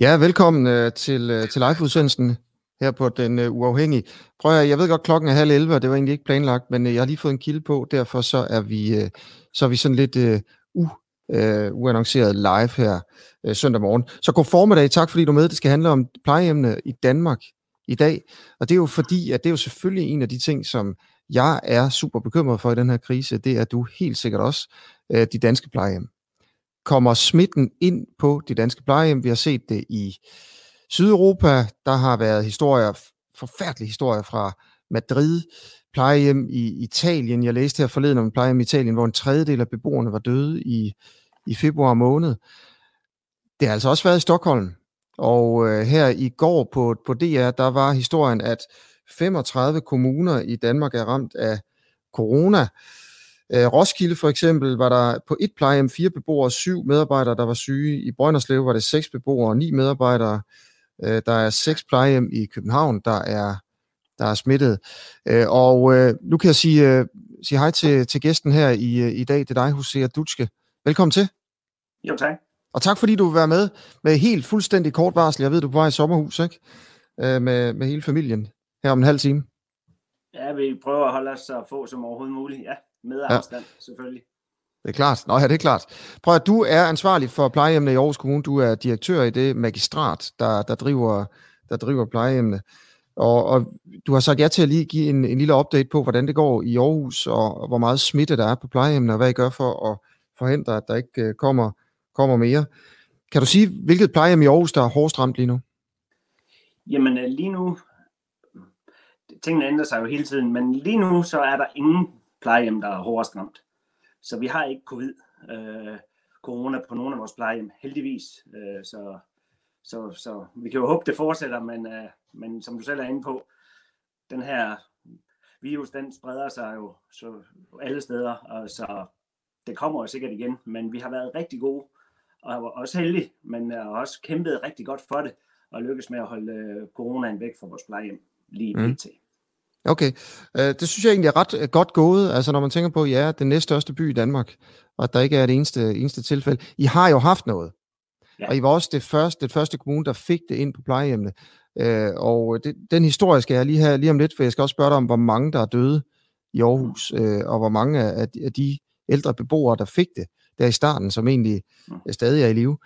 Ja, velkommen øh, til, øh, til live-udsendelsen her på Den øh, Uafhængige. Prøv at, jeg ved godt, klokken er halv 11, og det var egentlig ikke planlagt, men øh, jeg har lige fået en kilde på, derfor så er vi, øh, så er vi sådan lidt øh, u, øh, uannonceret live her øh, søndag morgen. Så god formiddag, tak fordi du er med. Det skal handle om plejehjemmene i Danmark i dag, og det er jo fordi, at det er jo selvfølgelig en af de ting, som jeg er super bekymret for i den her krise, det er du helt sikkert også, øh, de danske plejehjem kommer smitten ind på de danske plejehjem. Vi har set det i Sydeuropa. Der har været historier, forfærdelige historier fra Madrid, plejehjem i Italien. Jeg læste her forleden om plejehjem i Italien, hvor en tredjedel af beboerne var døde i, i februar måned. Det har altså også været i Stockholm. Og øh, her i går på, på DR, der var historien, at 35 kommuner i Danmark er ramt af corona. Øh, Roskilde for eksempel var der på et plejehjem fire beboere og syv medarbejdere, der var syge. I Brønderslev var det seks beboere og ni medarbejdere. Øh, der er seks plejehjem i København, der er, der er smittet. Øh, og øh, nu kan jeg sige, øh, sige hej til, til gæsten her i, øh, i dag. Det er dig, Hosea Dutske. Velkommen til. Jo, tak. Og tak fordi du vil være med med helt fuldstændig kort varsel. Jeg ved, du er på vej i sommerhus, ikke? Øh, med, med hele familien her om en halv time. Ja, vi prøver at holde os så få som overhovedet muligt. Ja med afstand, ja. selvfølgelig. Det er klart. Nå ja, det er klart. Prøv at du er ansvarlig for plejehjemmene i Aarhus Kommune. Du er direktør i det magistrat, der, der, driver, der driver plejehjemmene. Og, og du har sagt ja til at lige give en, en lille update på, hvordan det går i Aarhus, og, og hvor meget smitte der er på plejehjemmene, og hvad I gør for at forhindre, at der ikke uh, kommer, kommer mere. Kan du sige, hvilket plejehjem i Aarhus, der er hårdest ramt lige nu? Jamen øh, lige nu, tingene ændrer sig jo hele tiden, men lige nu så er der ingen plejehjem, der er hårdest ramt. Så vi har ikke covid, øh, corona på nogle af vores plejehjem, heldigvis. Øh, så, så, så vi kan jo håbe, det fortsætter, men, øh, men som du selv er inde på, den her virus, den spreder sig jo så alle steder, og så det kommer jo sikkert igen, men vi har været rigtig gode, og også heldige, men har også kæmpet rigtig godt for det, og lykkes med at holde øh, coronaen væk fra vores plejehjem lige mm. til. Okay, uh, det synes jeg egentlig er ret uh, godt gået, altså når man tænker på, ja, den næststørste by i Danmark, og at der ikke er det eneste, eneste tilfælde. I har jo haft noget, ja. og I var også det første, det første kommune, der fik det ind på plejehjemmene. Uh, og det, den historie skal jeg lige have lige om lidt, for jeg skal også spørge dig om, hvor mange der er døde i Aarhus, uh, og hvor mange af, af de ældre beboere, der fik det der i starten, som egentlig uh, stadig er i live.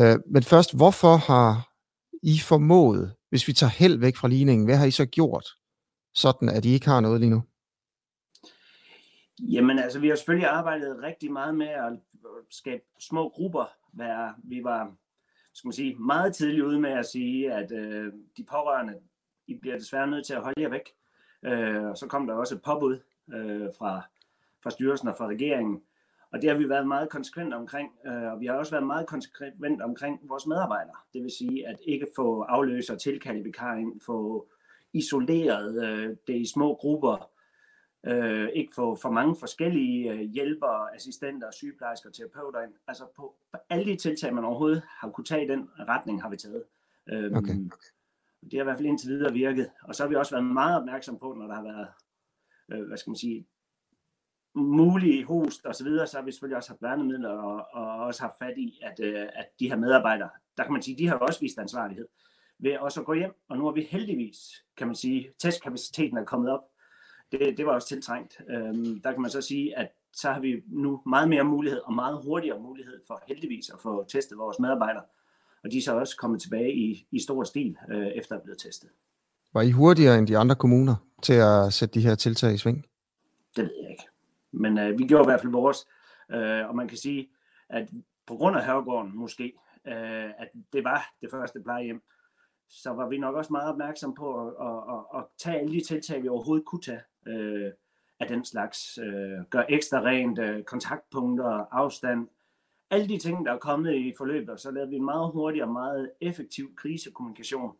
Uh, men først, hvorfor har I formået, hvis vi tager held væk fra ligningen, hvad har I så gjort sådan at I ikke har noget lige nu? Jamen altså, vi har selvfølgelig arbejdet rigtig meget med at skabe små grupper. Hvor vi var skal man sige, meget tidligt ude med at sige, at øh, de pårørende, I bliver desværre nødt til at holde jer væk. Øh, og så kom der også et påbud øh, fra, fra styrelsen og fra regeringen. Og det har vi været meget konsekvent omkring, øh, og vi har også været meget konsekvent omkring vores medarbejdere. Det vil sige, at ikke få afløser tilkalde vikar ind, få isoleret øh, det i små grupper, øh, ikke få for mange forskellige øh, hjælpere, assistenter, sygeplejersker, terapeuter ind. Altså på, på alle de tiltag, man overhovedet har kunne tage i den retning, har vi taget. Øhm, okay. Det har i hvert fald indtil videre virket. Og så har vi også været meget opmærksom på, når der har været, øh, hvad skal man sige, mulige host og så videre, så har vi selvfølgelig også haft værnemidler og, og også haft fat i, at, øh, at de her medarbejdere, der kan man sige, de har også vist ansvarlighed ved også at gå hjem. Og nu har vi heldigvis, kan man sige, testkapaciteten er kommet op. Det, det var også tiltrængt. Øhm, der kan man så sige, at så har vi nu meget mere mulighed og meget hurtigere mulighed for heldigvis at få testet vores medarbejdere. Og de er så også kommet tilbage i, i stor stil, øh, efter at blive testet. Var I hurtigere end de andre kommuner til at sætte de her tiltag i sving? Det ved jeg ikke. Men øh, vi gjorde i hvert fald vores. Øh, og man kan sige, at på grund af Herregården måske, øh, at det var det første plejehjem, så var vi nok også meget opmærksom på at, at, at, at tage alle de tiltag, vi overhovedet kunne tage øh, af den slags. Øh, gør ekstra rent, øh, kontaktpunkter, afstand. Alle de ting, der er kommet i forløbet, så lavede vi en meget hurtig og meget effektiv krisekommunikation.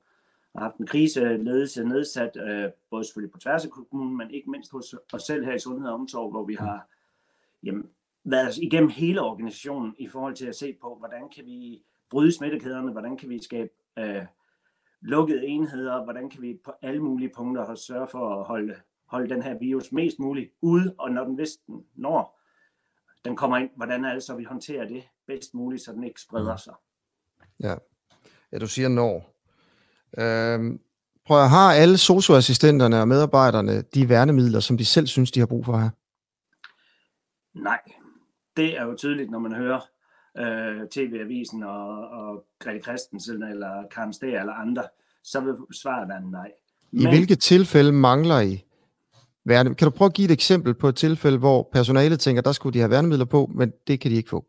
Og har haft en kriseledelse nedsat, øh, både selvfølgelig på tværs af kommunen, men ikke mindst hos os selv her i Sundhed og Omsorg, hvor vi har jamen, været igennem hele organisationen i forhold til at se på, hvordan kan vi bryde smittekæderne, hvordan kan vi skabe øh, lukkede enheder, hvordan kan vi på alle mulige punkter sørge for at holde, holde den her virus mest muligt ude, og når den vist når den kommer ind, hvordan er det så, vi håndterer det bedst muligt, så den ikke spreder sig. Ja. Ja, du siger når. Øhm, prøv at har alle socioassistenterne og medarbejderne de værnemidler, som de selv synes, de har brug for her? Nej, det er jo tydeligt, når man hører øh, TV-avisen og, og Grete Christensen eller Karen Stær eller andre, så vil svaret være nej. Men, I hvilke tilfælde mangler I værnemidler? Kan du prøve at give et eksempel på et tilfælde, hvor personalet tænker, der skulle de have værnemidler på, men det kan de ikke få?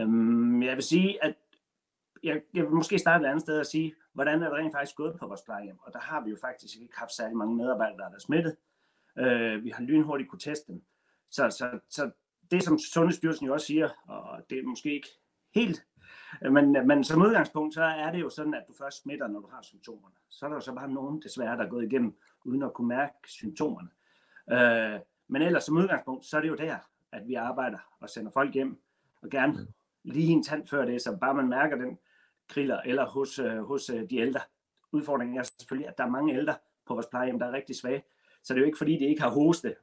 Øhm, jeg vil sige, at jeg, jeg vil måske starte et andet sted og sige, hvordan er det rent faktisk gået på vores plejehjem? Og der har vi jo faktisk ikke haft særlig mange medarbejdere, der er smittet. Øh, vi har lynhurtigt kunne teste dem. Så, så, så det, som Sundhedsstyrelsen jo også siger, og det er måske ikke helt, men, men som udgangspunkt, så er det jo sådan, at du først smitter, når du har symptomerne. Så er der jo så bare nogen, desværre, der er gået igennem, uden at kunne mærke symptomerne. Øh, men ellers som udgangspunkt, så er det jo der, at vi arbejder og sender folk hjem, og gerne lige en tand før det, så bare man mærker den kriller, eller hos, øh, hos øh, de ældre. Udfordringen er selvfølgelig, at der er mange ældre på vores plejehjem, der er rigtig svage. Så det er jo ikke fordi, de ikke har hoste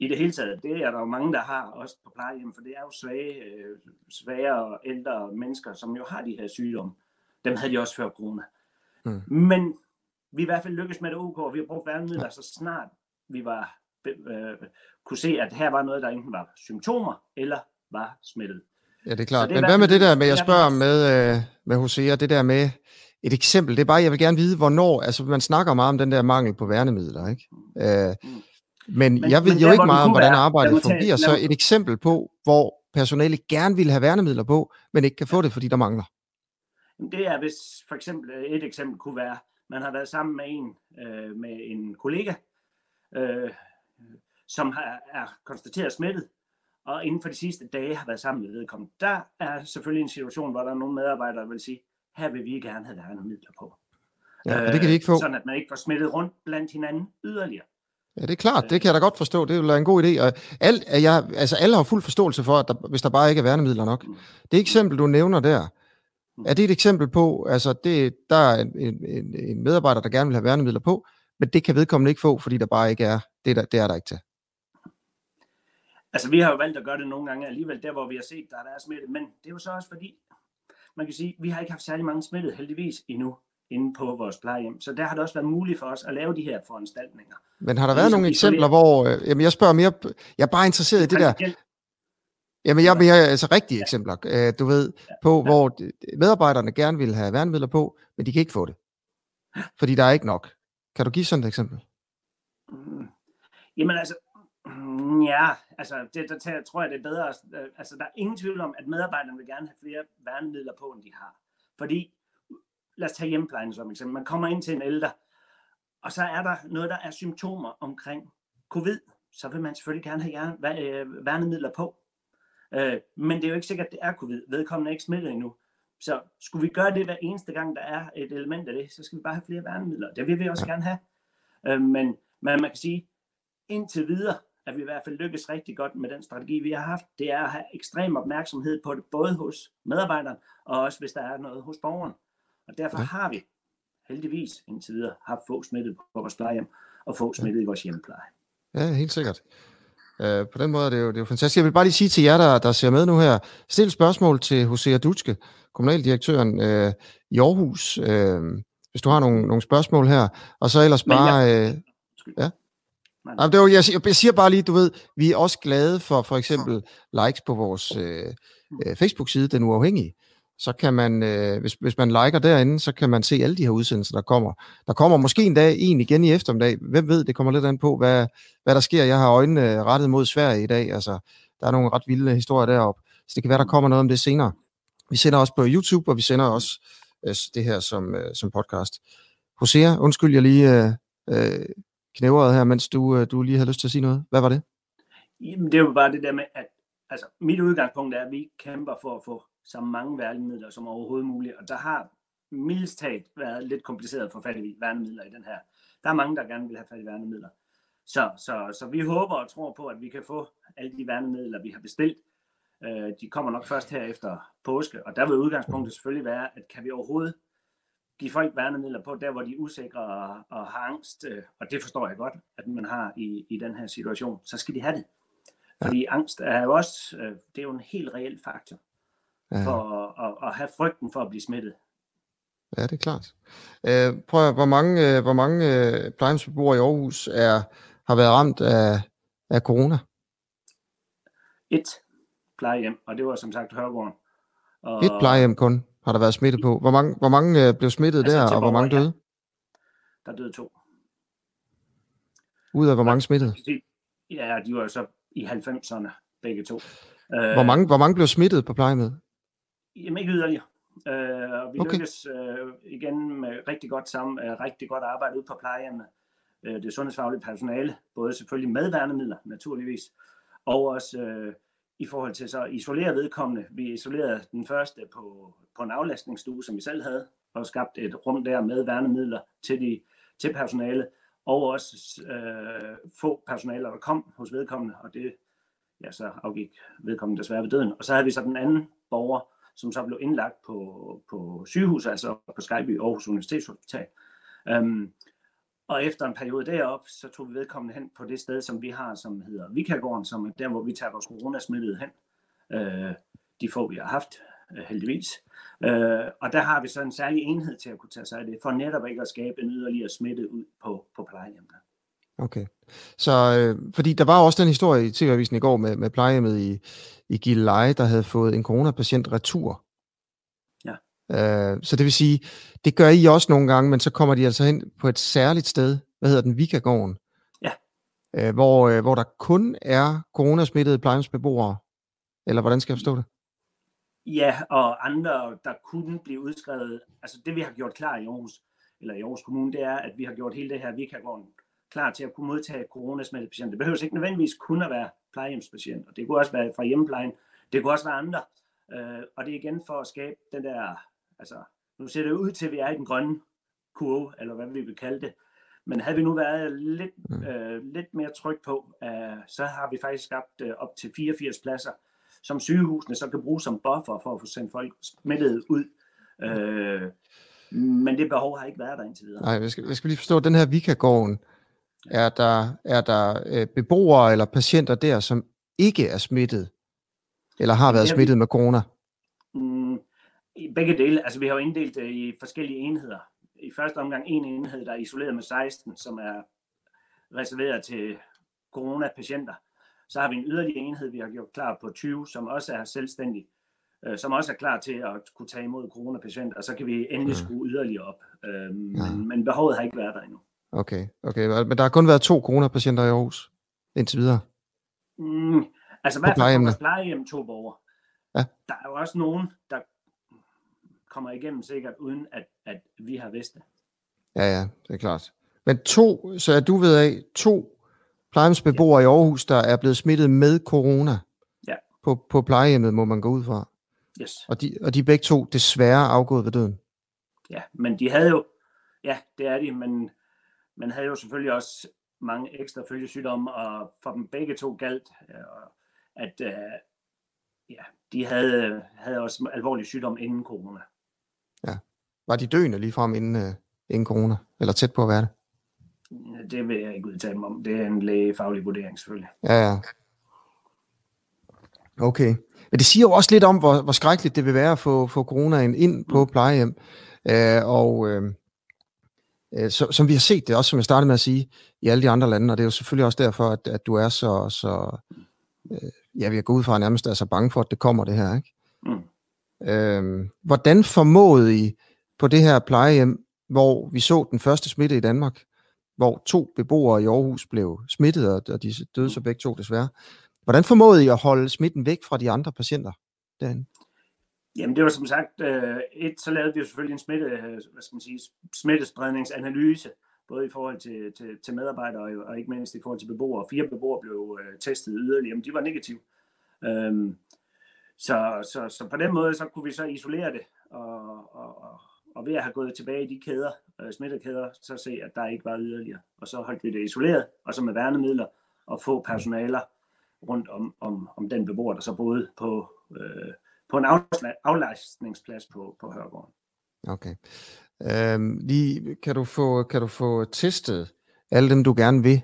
i det hele taget. Det er der jo mange, der har også på plejehjem, for det er jo svage, øh, svage og ældre mennesker, som jo har de her sygdomme. Dem havde de også før corona. Mm. Men vi i hvert fald lykkedes med det OK, og vi har brugt værnemidler så snart vi var, øh, kunne se, at her var noget, der enten var symptomer eller var smittet. Ja, det er klart. Det er Men hvad med det der med, jeg spørger med, øh, med Hosea, det der med et eksempel, det er bare, jeg vil gerne vide, hvornår, altså man snakker meget om den der mangel på værnemidler, ikke? Øh, mm. Men, men jeg ved men jo der, ikke meget om, hvordan arbejdet fungerer, så et eksempel på, hvor personale gerne vil have værnemidler på, men ikke kan få det, fordi der mangler. Det er hvis for eksempel, et eksempel kunne være, man har været sammen med en, øh, med en kollega, øh, som har, er konstateret smittet, og inden for de sidste dage har været sammen med vedkommende. Der er selvfølgelig en situation, hvor der er nogle medarbejdere, der vil sige, her vil vi gerne have værnemidler på. Ja, øh, det kan de ikke få. Sådan at man ikke får smittet rundt blandt hinanden yderligere. Ja, det er klart. Det kan jeg da godt forstå. Det vil være en god idé. Og al, jeg, altså alle har fuld forståelse for, at der, hvis der bare ikke er værnemidler nok. Mm. Det eksempel, du nævner der, mm. er det et eksempel på, altså det, der er en, en, en medarbejder, der gerne vil have værnemidler på, men det kan vedkommende ikke få, fordi der bare ikke er, det, der, det er der ikke til. Altså, vi har jo valgt at gøre det nogle gange alligevel, der hvor vi har set, der er smitte, men det er jo så også fordi, man kan sige, vi har ikke haft særlig mange smittet heldigvis endnu inde på vores plejehjem. Så der har det også været muligt for os at lave de her foranstaltninger. Men har der været nogle eksempler, hvor, øh, jamen jeg spørger mere, jeg er bare interesseret i det der, Jamen, jeg har altså rigtige ja. eksempler, øh, du ved, på ja. hvor medarbejderne gerne vil have værnemidler på, men de kan ikke få det. Fordi der er ikke nok. Kan du give sådan et eksempel? Mm. Jamen altså, Mm, ja, altså det, der tager, tror jeg, det er bedre. Øh, altså der er ingen tvivl om, at medarbejderne vil gerne have flere værnemidler på, end de har. Fordi, lad os tage hjemmeplejen som eksempel. Man kommer ind til en ældre, og så er der noget, der er symptomer omkring covid. Så vil man selvfølgelig gerne have øh, værnemidler på. Øh, men det er jo ikke sikkert, at det er covid. Vedkommende er ikke smittet endnu. Så skulle vi gøre det hver eneste gang, der er et element af det, så skal vi bare have flere værnemidler. Det vil vi også gerne have. Men, men man kan sige, indtil videre, at vi i hvert fald lykkes rigtig godt med den strategi, vi har haft. Det er at have ekstrem opmærksomhed på det, både hos medarbejderen, og også hvis der er noget hos borgeren. Og derfor ja. har vi heldigvis indtil videre haft få smittet på vores plejehjem, og få smittet ja. i vores hjemmepleje. Ja, helt sikkert. Uh, på den måde er det, jo, det er jo fantastisk. Jeg vil bare lige sige til jer, der, der ser med nu her, stil spørgsmål til Hosea Dutske, kommunaldirektøren uh, i Aarhus, uh, hvis du har nogle, nogle spørgsmål her. Og så ellers bare... Jeg, uh, ja. Men... Jamen, det var, jeg, jeg siger bare lige, du ved, vi er også glade for for eksempel likes på vores øh, øh, Facebook-side, Den Uafhængige. Så kan man, øh, hvis, hvis man liker derinde, så kan man se alle de her udsendelser, der kommer. Der kommer måske en dag en igen i eftermiddag. Hvem ved, det kommer lidt an på, hvad, hvad der sker. Jeg har øjnene rettet mod Sverige i dag. Altså, der er nogle ret vilde historier deroppe. Så det kan være, der kommer noget om det senere. Vi sender også på YouTube, og vi sender også øh, det her som, øh, som podcast. Hosea, undskyld, jeg lige øh, øh, knævret her, mens du, øh, du lige havde lyst til at sige noget. Hvad var det? Jamen, det er bare det der med, at altså, mit udgangspunkt er, at vi kæmper for at få så mange værnemidler som overhovedet muligt, og der har mildest været lidt kompliceret for fat i værnemidler i den her. Der er mange, der gerne vil have fat i værnemidler. Så, så, så vi håber og tror på, at vi kan få alle de værnemidler, vi har bestilt. Øh, de kommer nok først her efter påske, og der vil udgangspunktet selvfølgelig være, at kan vi overhovedet give folk værnemidler på, der hvor de er usikre og, og har angst, øh, og det forstår jeg godt, at man har i, i den her situation, så skal de have det. Fordi angst er jo også, øh, det er jo en helt reel faktor. For at, at, at have frygten for at blive smittet. Ja, det er klart. Øh, prøv at, hvor mange, øh, hvor mange øh, plejehjemsbeboere i Aarhus er, har været ramt af, af corona? Et plejehjem, og det var som sagt Hørgården. Og, Et plejehjem kun har der været smittet på. Hvor mange, hvor mange øh, blev smittet altså, der, og hvor mange døde? Ja. Der døde to. Ud af hvor mange smittede? Ja, de var så i 90'erne, begge to. Hvor mange, hvor mange blev smittet på plejehjemmet? Jamen ikke yderligere. Øh, og vi okay. lykkes øh, igen med rigtig godt sammen, øh, rigtig godt arbejde ude på plejehjemmene. Øh, det sundhedsfaglige personale, både selvfølgelig med værnemidler, naturligvis, og også øh, i forhold til så isolere vedkommende. Vi isolerede den første på, på en aflastningsstue, som vi selv havde, og skabt et rum der med værnemidler til, de, til personale, og også øh, få personaler, der kom hos vedkommende, og det ja, så afgik vedkommende desværre ved døden. Og så havde vi så den anden borger, som så blev indlagt på, på sygehus, altså på Skyby Aarhus Universitetshospital. Øhm, og efter en periode derop, så tog vi vedkommende hen på det sted, som vi har, som hedder Vikagården, som er der, hvor vi tager vores coronasmittede hen. Øh, de få, vi har haft, øh, heldigvis. Øh, og der har vi så en særlig enhed til at kunne tage sig af det, for netop ikke at skabe en yderligere smitte ud på, på plejehjemmene. Okay. Så, øh, fordi der var også den historie i TV-avisen i går med, med plejehjemmet i, i Gilleleje, der havde fået en coronapatient retur. Ja. Øh, så det vil sige, det gør I også nogle gange, men så kommer de altså hen på et særligt sted, hvad hedder den, Vikagården? Ja. Øh, hvor, øh, hvor der kun er coronasmittede plejehjemsbeboere, eller hvordan skal jeg forstå det? Ja, og andre, der kunne blive udskrevet, altså det vi har gjort klar i Aarhus, eller i Aarhus Kommune, det er, at vi har gjort hele det her Vikagården klar til at kunne modtage coronasmittede patienter. Det behøver ikke nødvendigvis kun at være plejehjemspatienter. Det kunne også være fra hjemmeplejen. Det kunne også være andre. Øh, og det er igen for at skabe den der, altså nu ser det ud til, at vi er i den grønne kurve, eller hvad vi vil kalde det. Men havde vi nu været lidt, mm. øh, lidt mere tryg på, øh, så har vi faktisk skabt øh, op til 84 pladser, som sygehusene så kan bruge som buffer for at få sendt folk smittet ud. Øh, men det behov har ikke været der indtil videre. Nej, jeg skal, jeg skal lige forstå, den her Vikagården, er der, er der øh, beboere eller patienter der, som ikke er smittet, eller har været smittet med corona? Mm, begge dele. Altså, vi har jo inddelt det i forskellige enheder. I første omgang en enhed, der er isoleret med 16, som er reserveret til coronapatienter. Så har vi en yderligere enhed, vi har gjort klar på 20, som også er selvstændig, øh, som også er klar til at kunne tage imod coronapatienter, og så kan vi endelig mm. skrue yderligere op. Øh, ja. men, men behovet har ikke været der endnu. Okay, okay. Men der har kun været to coronapatienter i Aarhus indtil videre? Mm, altså i hvert fald på plejehjem to borgere. Ja. Der er jo også nogen, der kommer igennem sikkert, uden at, at vi har vidst det. Ja, ja, det er klart. Men to, så er du ved af, to plejehjemsbeboere ja. i Aarhus, der er blevet smittet med corona ja. på, på plejehjemmet, må man gå ud fra. Yes. Og de, og de er begge to desværre afgået ved døden. Ja, men de havde jo, ja, det er de, men men havde jo selvfølgelig også mange ekstra følgesygdomme, og for dem begge to galt, øh, at øh, ja, de havde, havde også alvorlig sygdom inden corona. Ja. Var de døende lige frem inden, uh, inden corona, eller tæt på at være det? Det vil jeg ikke udtale mig om. Det er en lægefaglig vurdering selvfølgelig. Ja, ja. Okay. Men det siger jo også lidt om, hvor, hvor skrækkeligt det vil være at få, få coronaen ind på mm. plejehjem. Uh, og uh, øh, så, som vi har set det, også som jeg startede med at sige, i alle de andre lande, og det er jo selvfølgelig også derfor, at, at du er så, så øh, ja, vi har gået ud fra nærmest er så bange for, at det kommer det her, ikke? Mm. Øh, hvordan formåede I på det her plejehjem, hvor vi så den første smitte i Danmark, hvor to beboere i Aarhus blev smittet, og de døde så begge to desværre. Hvordan formåede I at holde smitten væk fra de andre patienter derinde? Jamen det var som sagt, øh, et, så lavede vi jo selvfølgelig en smitte, øh, hvad skal man sige, smittespredningsanalyse, både i forhold til, til, til medarbejdere og, og ikke mindst i forhold til beboere. Fire beboere blev øh, testet yderligere, men de var negative. Øhm, så, så, så på den måde, så kunne vi så isolere det, og, og, og, og ved at have gået tilbage i de kæder, øh, smittekæder, så se, at der ikke var yderligere. Og så holdt vi det isoleret, og så med værnemidler, og få personaler rundt om, om, om den beboer, der så boede på, øh, på en aflastningsplads på, på Hørgården. Okay. Øhm, lige, kan, du få, kan du få testet alle dem, du gerne vil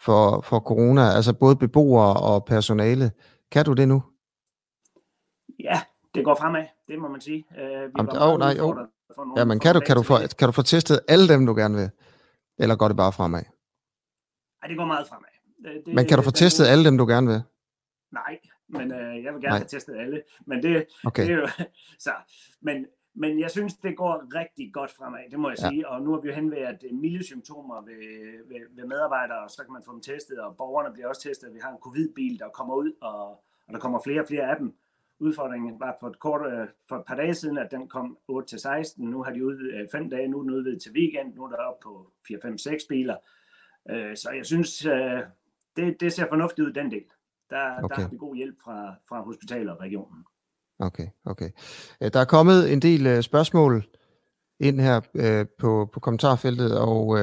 for, for corona, altså både beboere og personale? Kan du det nu? Ja, Det går fremad, det må man sige. Uh, vi Jamen, oh, nej, oh. Ja, men kan du, kan, du få, kan du få testet alle dem, du gerne vil? Eller går det bare fremad? Nej, det går meget fremad. Det, men kan du få testet alle dem, du gerne vil? Nej, men øh, jeg vil gerne Nej. have testet alle. Men det, okay. det er jo, så, men, men jeg synes, det går rigtig godt fremad, det må jeg ja. sige. Og nu har vi jo henvært milde symptomer ved, ved, ved medarbejdere, og så kan man få dem testet, og borgerne bliver også testet. Vi har en covid-bil, der kommer ud, og, og der kommer flere og flere af dem. Udfordringen var for et, kort, øh, for et par dage siden, at den kom 8 til 16. Nu har de udvidet 5 øh, dage, nu er den udvidet til weekend, nu er der op på 4, 5, 6 biler. Øh, så jeg synes, det, det ser fornuftigt ud, den del. Der, okay. der har vi god hjælp fra, fra hospitalet og regionen. Okay, okay. Der er kommet en del spørgsmål ind her på, på kommentarfeltet, og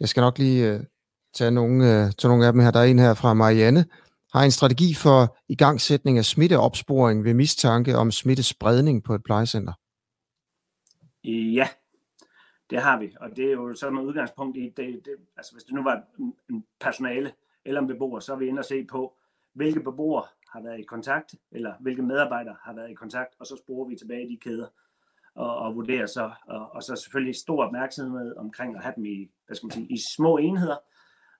jeg skal nok lige tage nogle, tage nogle af dem her. Der er en her fra Marianne, har en strategi for igangsætning af smitteopsporing ved mistanke om smittespredning på et plejecenter? Ja, det har vi, og det er jo så med udgangspunkt i, det, det, altså hvis det nu var en personale eller en beboer, så er vi inde og se på, hvilke beboere har været i kontakt, eller hvilke medarbejdere har været i kontakt, og så sporer vi tilbage i de kæder og, og vurderer så, og, og så selvfølgelig stor opmærksomhed omkring at have dem i, hvad skal man sige, i små enheder,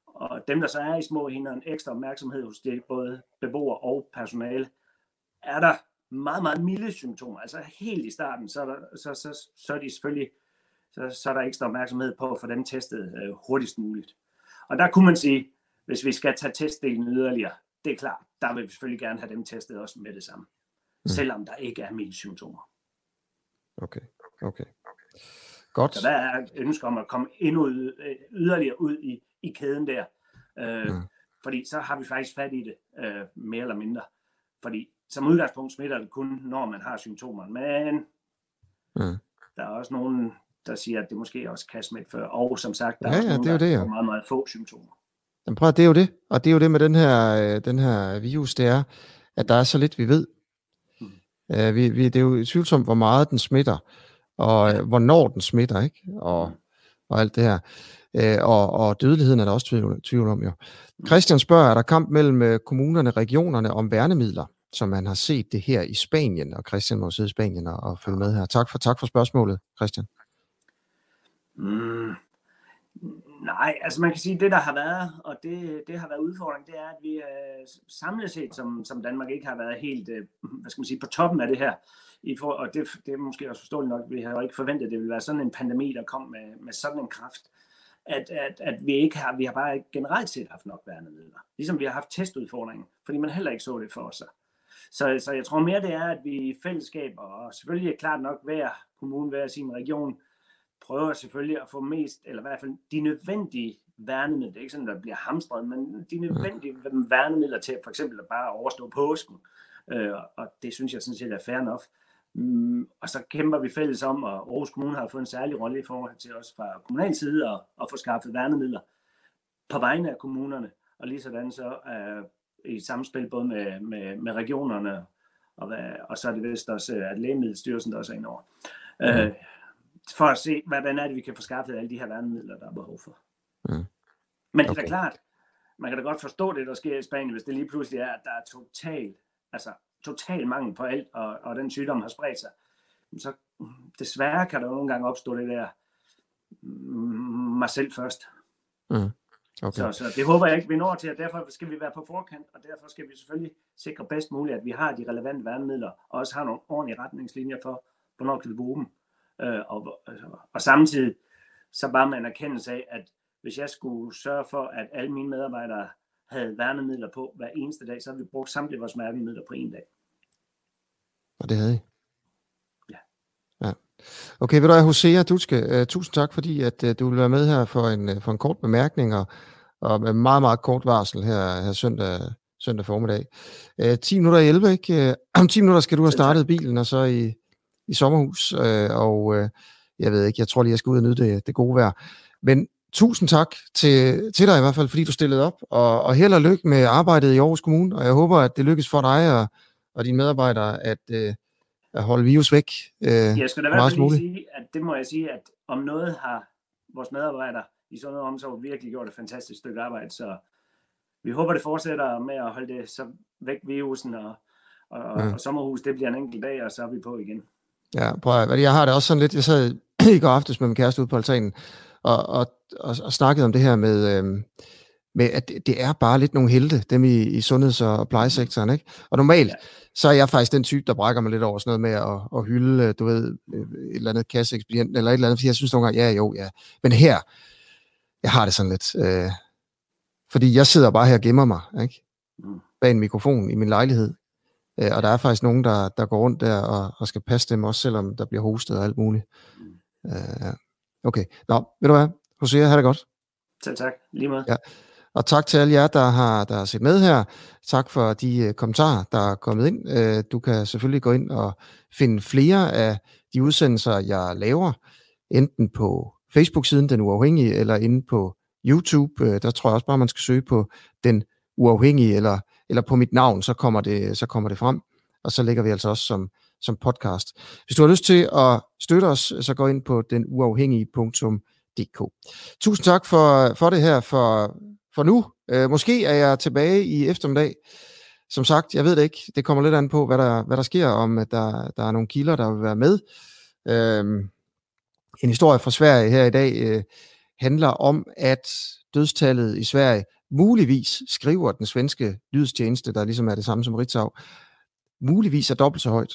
og dem, der så er i små enheder, en ekstra opmærksomhed hos det, både beboere og personale, er der meget, meget milde symptomer. Altså helt i starten, så er, der, så, så, så er de selvfølgelig så, så er der ekstra opmærksomhed på at få dem testet øh, hurtigst muligt. Og der kunne man sige, hvis vi skal tage testdelen yderligere, det er klart, der vil vi selvfølgelig gerne have dem testet også med det samme, mm. selvom der ikke er symptomer. Okay, okay. Godt. Så der er ønske om at komme endnu øh, yderligere ud i, i kæden der. Øh, mm. Fordi så har vi faktisk fat i det, øh, mere eller mindre. Fordi som udgangspunkt smitter det kun, når man har symptomer. Men mm. der er også nogen, der siger, at det måske også kan smitte før. Og som sagt, der ja, er også ja, nogen, det er der det, ja. meget, meget få symptomer. Jamen prøv, det er jo det. Og det er jo det med den her, øh, den her virus, det er, at der er så lidt, vi ved. Mm. Uh, vi, vi, det er jo tvivlsomt, hvor meget den smitter, og ja. hvornår den smitter, ikke? Og, og alt det her. Uh, og, og dødeligheden er der også tvivl, tvivl om, jo. Mm. Christian spørger, er der kamp mellem kommunerne og regionerne om værnemidler, som man har set det her i Spanien? Og Christian må sidde i Spanien og, og følge med her. Tak for, tak for spørgsmålet, Christian. Mm, nej, altså man kan sige, at det der har været, og det, det har været udfordring, det er, at vi øh, samlet set som, som Danmark ikke har været helt, øh, hvad skal man sige, på toppen af det her. I for, og det, det er måske også forståeligt nok, vi havde jo ikke forventet, at det ville være sådan en pandemi, der kom med, med sådan en kraft. At, at, at vi ikke har, vi har bare generelt set haft nok værnemidler. Ligesom vi har haft testudfordringen, fordi man heller ikke så det for sig. Så, så jeg tror mere, det er, at vi i fællesskab, og selvfølgelig er klart nok hver kommune, hver sin region, prøver selvfølgelig at få mest, eller i hvert fald de nødvendige værnemidler, det er ikke sådan, der bliver hamstret, men de nødvendige værnemidler til for eksempel at bare overstå påsken. Øh, og det synes jeg sådan set er fair nok. Mm, og så kæmper vi fælles om, og Aarhus Kommune har fået en særlig rolle i forhold til os fra kommunal side at, at få skaffet værnemidler på vegne af kommunerne, og lige sådan så uh, i samspil både med, med, med regionerne, og, hvad, og så er det vist også, at Lægemiddelstyrelsen der også er indover. Mm. Uh, for at se, hvordan er det, vi kan få skaffet alle de her værnemidler, der er behov for. Mm. Men det er da klart, man kan da godt forstå det, der sker i Spanien, hvis det lige pludselig er, at der er total, altså total mangel på alt, og, og den sygdom har spredt sig. Så desværre kan der nogle gange opstå det der, mm, mig selv først. Mm. Okay. Så, så det håber jeg ikke, vi når til, og derfor skal vi være på forkant, og derfor skal vi selvfølgelig sikre bedst muligt, at vi har de relevante værnemidler, og også har nogle ordentlige retningslinjer for, hvornår kan vi bruge dem. Øh, og, og samtidig så med en erkendelse af, at hvis jeg skulle sørge for, at alle mine medarbejdere havde værnemidler på hver eneste dag, så havde vi brugt samtlige vores værnemidler på en dag. Og det havde I? Ja. ja. Okay, ved du Hosea Dutske, uh, tusind tak, fordi at uh, du vil være med her for en, uh, for en kort bemærkning, og, og med meget, meget kort varsel her, her søndag, søndag formiddag. Uh, 10 minutter i 11, ikke? Uh, om 10 minutter skal du have startet bilen, og så i, i sommerhus, øh, og øh, jeg ved ikke, jeg tror lige, jeg skal ud og nyde det, det gode vejr. Men tusind tak til, til dig i hvert fald, fordi du stillede op, og, og held og lykke med arbejdet i Aarhus Kommune, og jeg håber, at det lykkes for dig og, og dine medarbejdere at, øh, at holde virus væk. Øh, jeg skal da i hvert fald sige, at det må jeg sige, at om noget har vores medarbejdere i sådan noget omsorg virkelig gjort et fantastisk stykke arbejde, så vi håber, det fortsætter med at holde det så væk virusen, og, Og, ja. og sommerhus, det bliver en enkelt dag, og så er vi på igen. Ja, prøv at, jeg har det også sådan lidt, jeg sad i går aftes med min kæreste ude på altanen, og, og, og, og snakkede om det her med, øhm, med at det, det er bare lidt nogle helte, dem i, i sundheds- og plejesektoren, ikke? Og normalt, så er jeg faktisk den type, der brækker mig lidt over sådan noget med at, at hylde, du ved, et eller andet kasseekspedient, eller et eller andet, fordi jeg synes nogle gange, ja, jo, ja. Men her, jeg har det sådan lidt, øh, fordi jeg sidder bare her og gemmer mig, ikke? Mm. Bag en mikrofon i min lejlighed, øh, og der er faktisk nogen, der, der går rundt der og, og skal passe dem, også selvom der bliver hostet og alt muligt. Mm. Øh, okay, nå, ved du hvad, Hosea, have det godt. Selv tak, lige måde. Ja. Og tak til alle jer, der har, der har set med her. Tak for de uh, kommentarer, der er kommet ind. Uh, du kan selvfølgelig gå ind og finde flere af de udsendelser, jeg laver, enten på Facebook-siden Den Uafhængige, eller inde på YouTube. Uh, der tror jeg også bare, man skal søge på Den Uafhængige, eller, eller på mit navn, så kommer, det, så kommer det frem. Og så ligger vi altså også som, som podcast. Hvis du har lyst til at støtte os, så gå ind på denuafhængige.dk. Tusind tak for, for det her, for for nu. Øh, måske er jeg tilbage i eftermiddag. Som sagt, jeg ved det ikke. Det kommer lidt an på, hvad der, hvad der sker, om at der, der er nogle kilder, der vil være med. Øh, en historie fra Sverige her i dag øh, handler om, at dødstallet i Sverige muligvis, skriver den svenske lydstjeneste, der ligesom er det samme som Ritzau, muligvis er dobbelt så højt,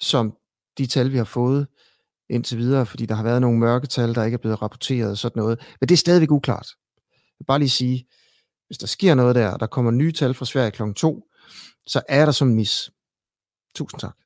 som de tal, vi har fået indtil videre, fordi der har været nogle mørketal, der ikke er blevet rapporteret og sådan noget. Men det er stadigvæk uklart vil bare lige sige, hvis der sker noget der, og der kommer nye tal fra Sverige kl. 2, så er der som mis. Tusind tak.